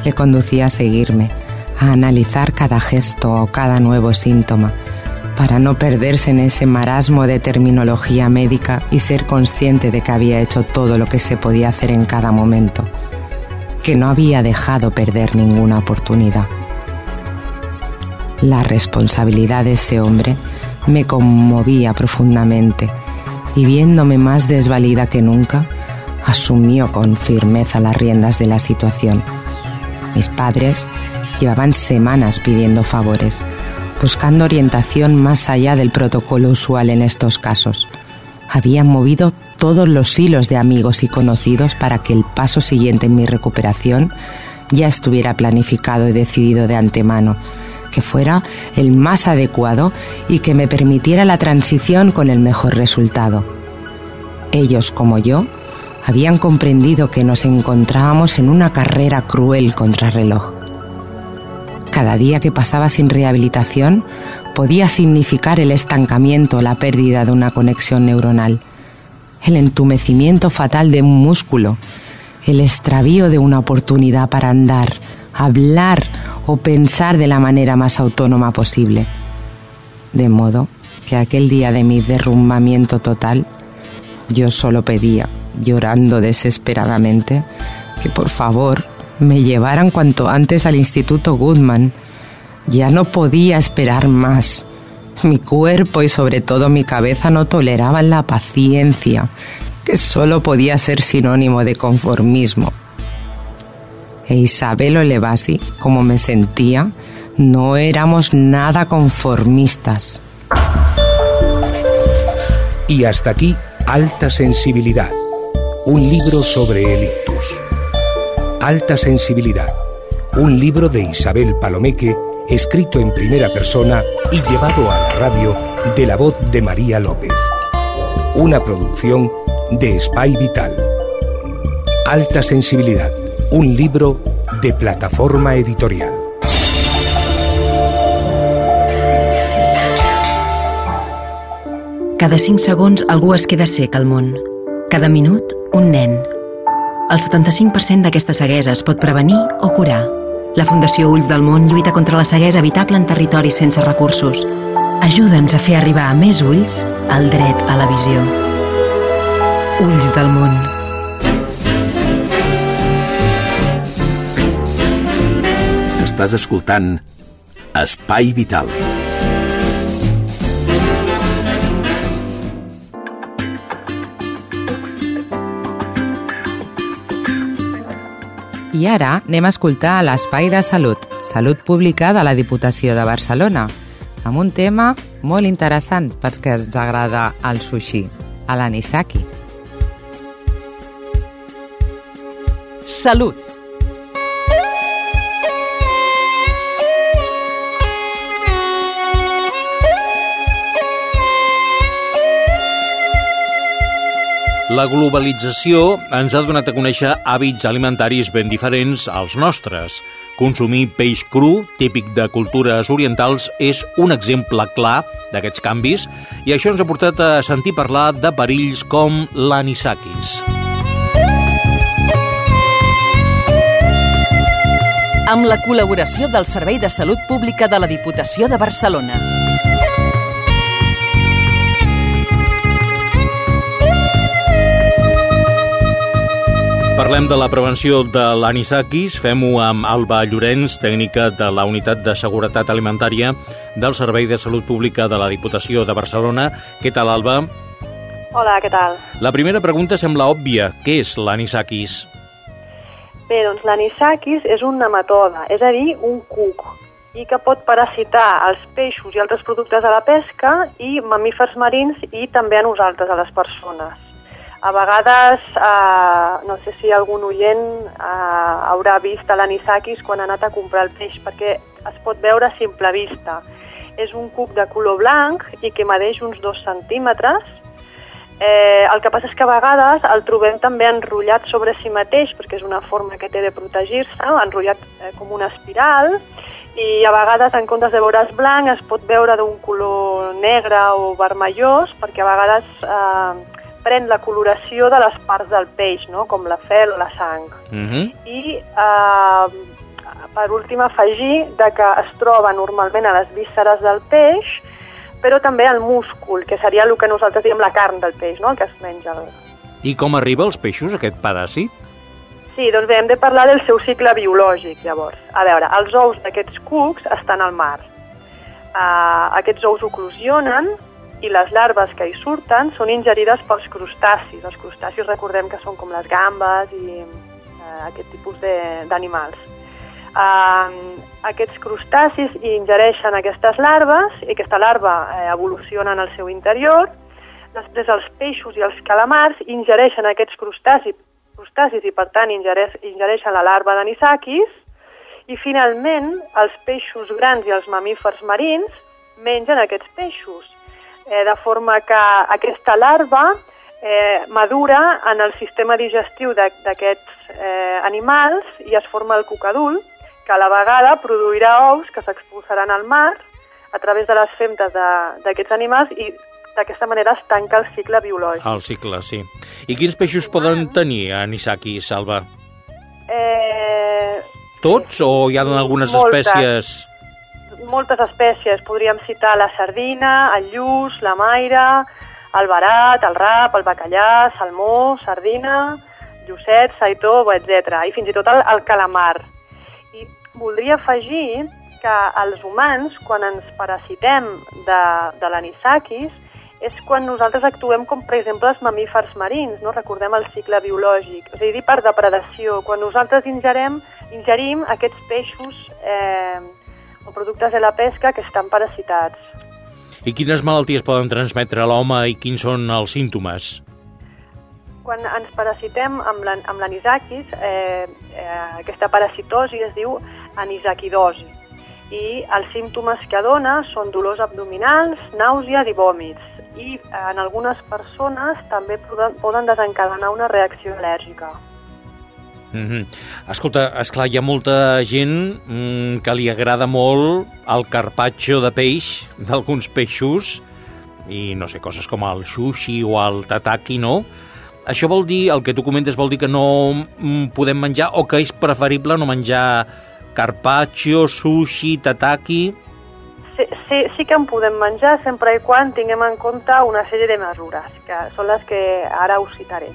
le conducía a seguirme, a analizar cada gesto o cada nuevo síntoma, para no perderse en ese marasmo de terminología médica y ser consciente de que había hecho todo lo que se podía hacer en cada momento, que no había dejado perder ninguna oportunidad. La responsabilidad de ese hombre me conmovía profundamente y viéndome más desvalida que nunca, asumió con firmeza las riendas de la situación. Mis padres llevaban semanas pidiendo favores, buscando orientación más allá del protocolo usual en estos casos. Habían movido todos los hilos de amigos y conocidos para que el paso siguiente en mi recuperación ya estuviera planificado y decidido de antemano que fuera el más adecuado y que me permitiera la transición con el mejor resultado. Ellos, como yo, habían comprendido que nos encontrábamos en una carrera cruel contra reloj. Cada día que pasaba sin rehabilitación podía significar el estancamiento, la pérdida de una conexión neuronal, el entumecimiento fatal de un músculo, el extravío de una oportunidad para andar, hablar o pensar de la manera más autónoma posible. De modo que aquel día de mi derrumbamiento total, yo solo pedía, llorando desesperadamente, que por favor me llevaran cuanto antes al Instituto Goodman. Ya no podía esperar más. Mi cuerpo y sobre todo mi cabeza no toleraban la paciencia, que solo podía ser sinónimo de conformismo e Isabel Olevasi, como me sentía, no éramos nada conformistas. Y hasta aquí, Alta Sensibilidad, un libro sobre el ictus. Alta Sensibilidad, un libro de Isabel Palomeque, escrito en primera persona y llevado a la radio de la voz de María López. Una producción de Spy Vital. Alta Sensibilidad un libro de plataforma editorial. Cada 5 segons algú es queda sec al món. Cada minut, un nen. El 75% d'aquesta ceguesa es pot prevenir o curar. La Fundació Ulls del Món lluita contra la ceguesa evitable en territoris sense recursos. Ajuda'ns a fer arribar a més ulls el dret a la visió. Ulls del Món. Estàs escoltant Espai Vital. I ara anem a escoltar l'Espai de Salut, Salut Pública de la Diputació de Barcelona, amb un tema molt interessant pels que ens agrada el sushi, a l'anisaki. Salut La globalització ens ha donat a conèixer hàbits alimentaris ben diferents als nostres. Consumir peix cru, típic de cultures orientals, és un exemple clar d'aquests canvis i això ens ha portat a sentir parlar de perills com l'anisakis. Amb la col·laboració del Servei de Salut Pública de la Diputació de Barcelona. Parlem de la prevenció de l'anisakis. Fem-ho amb Alba Llorenç, tècnica de la Unitat de Seguretat Alimentària del Servei de Salut Pública de la Diputació de Barcelona. Què tal, Alba? Hola, què tal? La primera pregunta sembla òbvia. Què és l'anisakis? Bé, doncs l'anisakis és un nematode, és a dir, un cuc, i que pot parasitar els peixos i altres productes de la pesca i mamífers marins i també a nosaltres, a les persones. A vegades, eh, no sé si algun oient eh, haurà vist l'anisakis quan ha anat a comprar el peix, perquè es pot veure a simple vista. És un cuc de color blanc i que medeix uns dos centímetres. Eh, el que passa és que a vegades el trobem també enrotllat sobre si mateix, perquè és una forma que té de protegir-se, enrotllat eh, com una espiral, i a vegades en comptes de veure's blanc es pot veure d'un color negre o vermellós, perquè a vegades eh, pren la coloració de les parts del peix, no? com la fel o la sang. Mm -hmm. I eh, per últim afegir de que es troba normalment a les vísceres del peix, però també al múscul, que seria el que nosaltres diem la carn del peix, no? el que es menja. I com arriba als peixos aquest paràsit? Sí, doncs bé, hem de parlar del seu cicle biològic, llavors. A veure, els ous d'aquests cucs estan al mar. Uh, aquests ous oclusionen i les larves que hi surten són ingerides pels crustacis. Els crustacis recordem que són com les gambes i eh, aquest tipus d'animals. Uh, aquests crustacis ingereixen aquestes larves i aquesta larva eh, evoluciona en el seu interior. Després els peixos i els calamars ingereixen aquests crustacis, crustacis i per tant ingereix, ingereixen la larva d'anisakis i finalment els peixos grans i els mamífers marins mengen aquests peixos eh, de forma que aquesta larva eh, madura en el sistema digestiu d'aquests eh, animals i es forma el cuc adult, que a la vegada produirà ous que s'expulsaran al mar a través de les femtes d'aquests animals i d'aquesta manera es tanca el cicle biològic. El cicle, sí. I quins peixos poden tenir anisaki, Salva? Eh... Tots o hi ha algunes Moltes. espècies moltes espècies. Podríem citar la sardina, el lluç, la maira, el barat, el rap, el bacallà, salmó, sardina, llucet, saitó, etc. I fins i tot el, el calamar. I voldria afegir que els humans, quan ens parasitem de, de l'anisakis, és quan nosaltres actuem com, per exemple, els mamífers marins, no? recordem el cicle biològic, és a dir, per depredació. Quan nosaltres ingerem, ingerim aquests peixos eh, o productes de la pesca que estan parasitats. I quines malalties poden transmetre a l'home i quins són els símptomes? Quan ens parasitem amb l'anisakis, eh, eh, aquesta parasitosi es diu anisakidosi i els símptomes que dona són dolors abdominals, nàusees i vòmits i en algunes persones també poden, poden desencadenar una reacció al·lèrgica. Mm -hmm. Escolta, esclar, hi ha molta gent mm, que li agrada molt el carpaccio de peix d'alguns peixos i no sé, coses com el sushi o el tataki, no? Això vol dir, el que tu comentes vol dir que no mm, podem menjar o que és preferible no menjar carpaccio, sushi, tataki... Sí, sí, sí que en podem menjar sempre i quan tinguem en compte una sèrie de mesures, que són les que ara us citaré.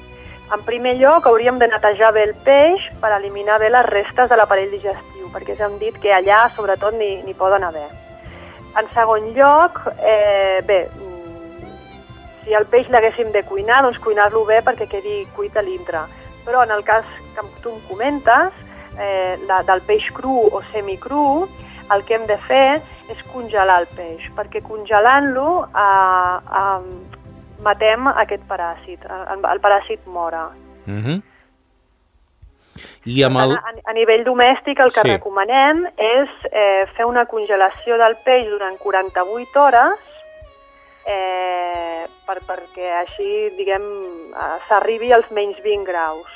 En primer lloc, hauríem de netejar bé el peix per eliminar bé les restes de l'aparell digestiu, perquè ja hem dit que allà, sobretot, n'hi poden haver. En segon lloc, eh, bé, si el peix l'haguéssim de cuinar, doncs cuinar-lo bé perquè quedi cuit a l'intre. Però en el cas que tu em comentes, eh, la, del peix cru o semicru, el que hem de fer és congelar el peix, perquè congelant-lo eh, eh, matem aquest paràsit, el, el paràsit mora. Mm -hmm. I amb el... A, a nivell domèstic el que Sí. recomanem és eh, fer una congelació del peix durant 48 hores eh, per, perquè així, diguem, eh, s'arribi als menys 20 graus.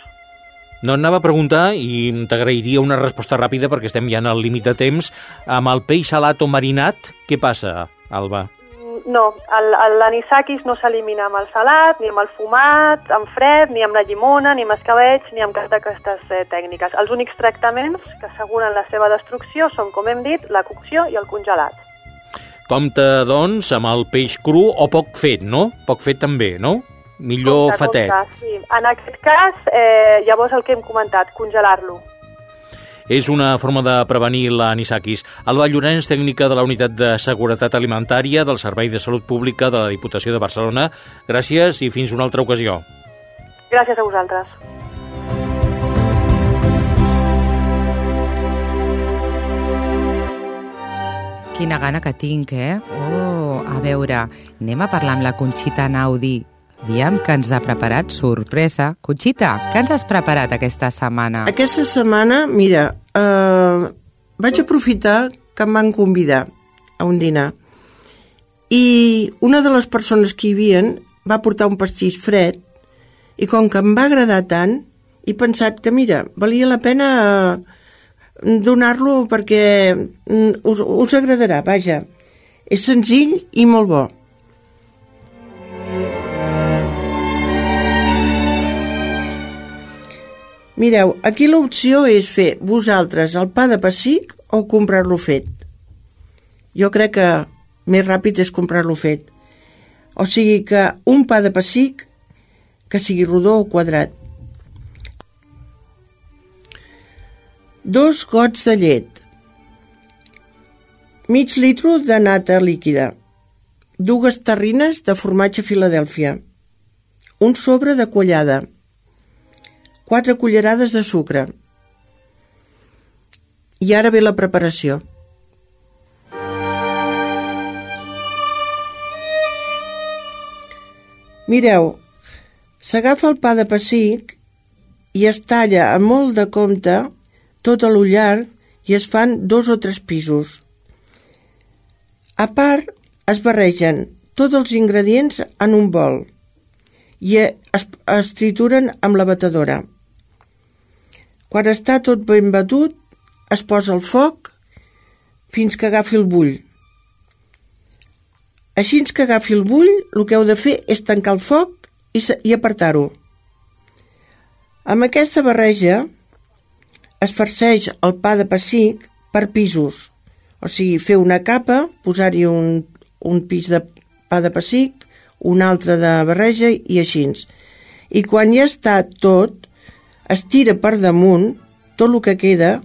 No anava a preguntar, i t'agrairia una resposta ràpida perquè estem ja en el límit de temps, amb el peix salat o marinat, què passa, Alba? No, l'anisakis no s'elimina amb el salat, ni amb el fumat, amb fred, ni amb la llimona, ni amb escabetx, ni amb cap d'aquestes eh, tècniques. Els únics tractaments que asseguren la seva destrucció són, com hem dit, la cocció i el congelat. Compte, doncs, amb el peix cru o poc fet, no? Poc fet també, no? Millor Compte, fatet. compte, sí. En aquest cas, eh, llavors el que hem comentat, congelar-lo. És una forma de prevenir l'anisakis. Alba Llorenç, tècnica de la Unitat de Seguretat Alimentària del Servei de Salut Pública de la Diputació de Barcelona. Gràcies i fins una altra ocasió. Gràcies a vosaltres. Quina gana que tinc, eh? Oh, a veure, anem a parlar amb la Conxita Naudi. Aviam que ens ha preparat sorpresa. Conxita, què ens has preparat aquesta setmana? Aquesta setmana, mira, eh, vaig aprofitar que em van convidar a un dinar i una de les persones que hi havien va portar un pastís fred i com que em va agradar tant he pensat que, mira, valia la pena eh, donar-lo perquè mm, us, us agradarà, vaja. És senzill i molt bo. Mireu, aquí l'opció és fer vosaltres el pa de pessic o comprar-lo fet. Jo crec que més ràpid és comprar-lo fet. O sigui que un pa de pessic que sigui rodó o quadrat. Dos gots de llet. Mig litro de nata líquida. Dues terrines de formatge Filadèlfia. Un sobre de quallada. 4 cullerades de sucre. I ara ve la preparació. Mireu, s'agafa el pa de pessic i es talla a molt de compte tot a lo llarg i es fan dos o tres pisos. A part, es barregen tots els ingredients en un bol i es, es trituren amb la batedora. Quan està tot ben batut, es posa al foc fins que agafi el bull. Així que agafi el bull, el que heu de fer és tancar el foc i, i apartar-ho. Amb aquesta barreja es farceix el pa de pessic per pisos, o sigui, fer una capa, posar-hi un, un pis de pa de pessic, un altre de barreja i així. I quan ja està tot, es tira per damunt tot el que queda,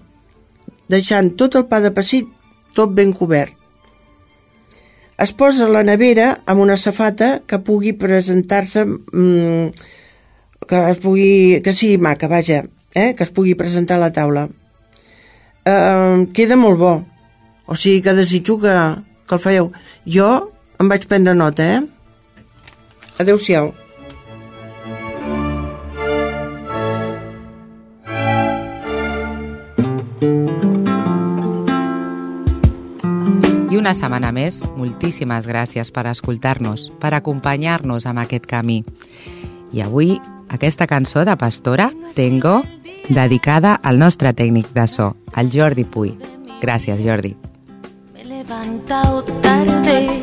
deixant tot el pa de pessic tot ben cobert. Es posa la nevera amb una safata que pugui presentar-se mmm, que es pugui, que sigui maca, vaja, eh? que es pugui presentar a la taula. Eh, queda molt bo, o sigui que desitjo que, que el feieu. Jo em vaig prendre nota, eh? Adéu-siau. Una setmana més, moltíssimes gràcies per escoltar-nos, per acompanyar-nos amb aquest camí. I avui, aquesta cançó de Pastora, Tengo, dedicada al nostre tècnic de so, el Jordi Puy. Gràcies, Jordi. Me he levantado tarde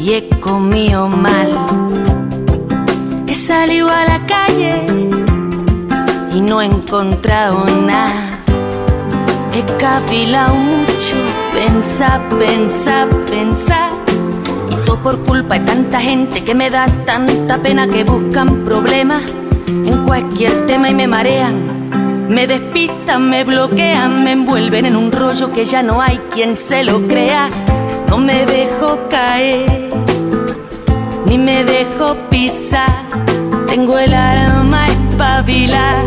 y he comido mal. He salido a la calle y no he encontrado nada. He cavilado mucho, pensar, pensar, pensar. Y todo por culpa de tanta gente que me da tanta pena que buscan problemas en cualquier tema y me marean. Me despistan, me bloquean, me envuelven en un rollo que ya no hay quien se lo crea. No me dejo caer, ni me dejo pisar. Tengo el alma espabilada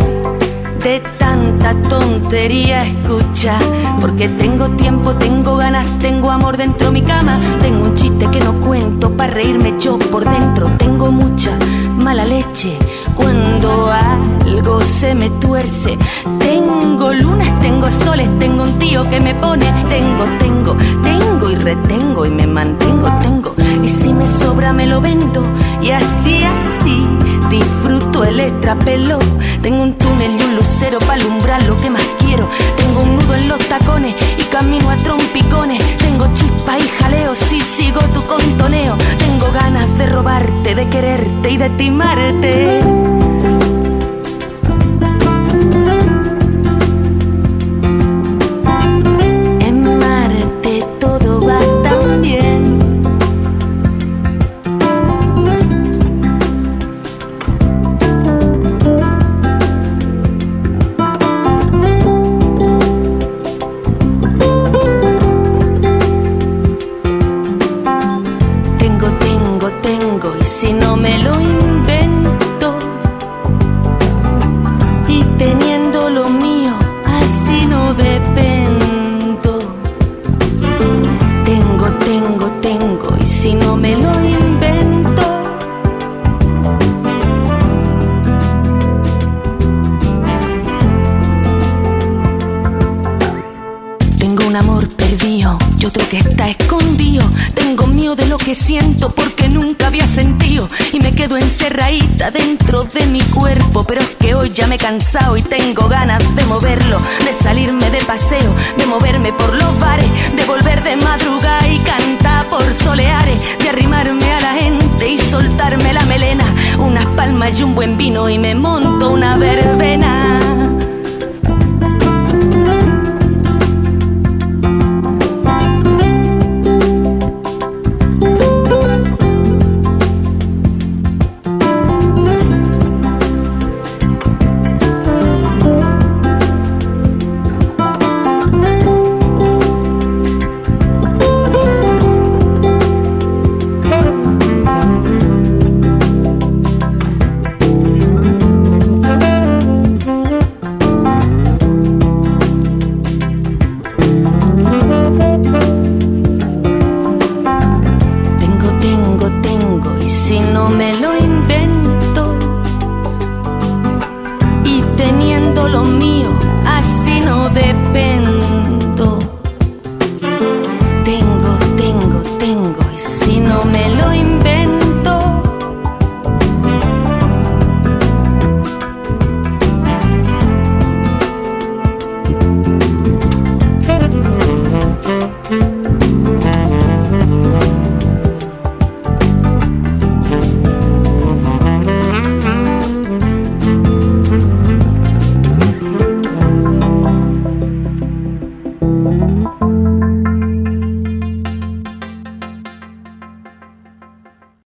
de tanta tontería escucha. Porque tengo tiempo, tengo ganas, tengo amor dentro de mi cama. Tengo un chiste que no cuento para reírme yo por dentro. Tengo mucha mala leche cuando algo se me tuerce. Tengo lunas, tengo soles, tengo un tío que me pone. Tengo, tengo, tengo y retengo y me mantengo, tengo. Si me sobra me lo vendo y así, así disfruto el extrapelo. Tengo un túnel y un lucero para alumbrar lo que más quiero. Tengo un nudo en los tacones y camino a trompicones. Tengo chispa y jaleo si sigo tu contoneo. Tengo ganas de robarte, de quererte y de timarte.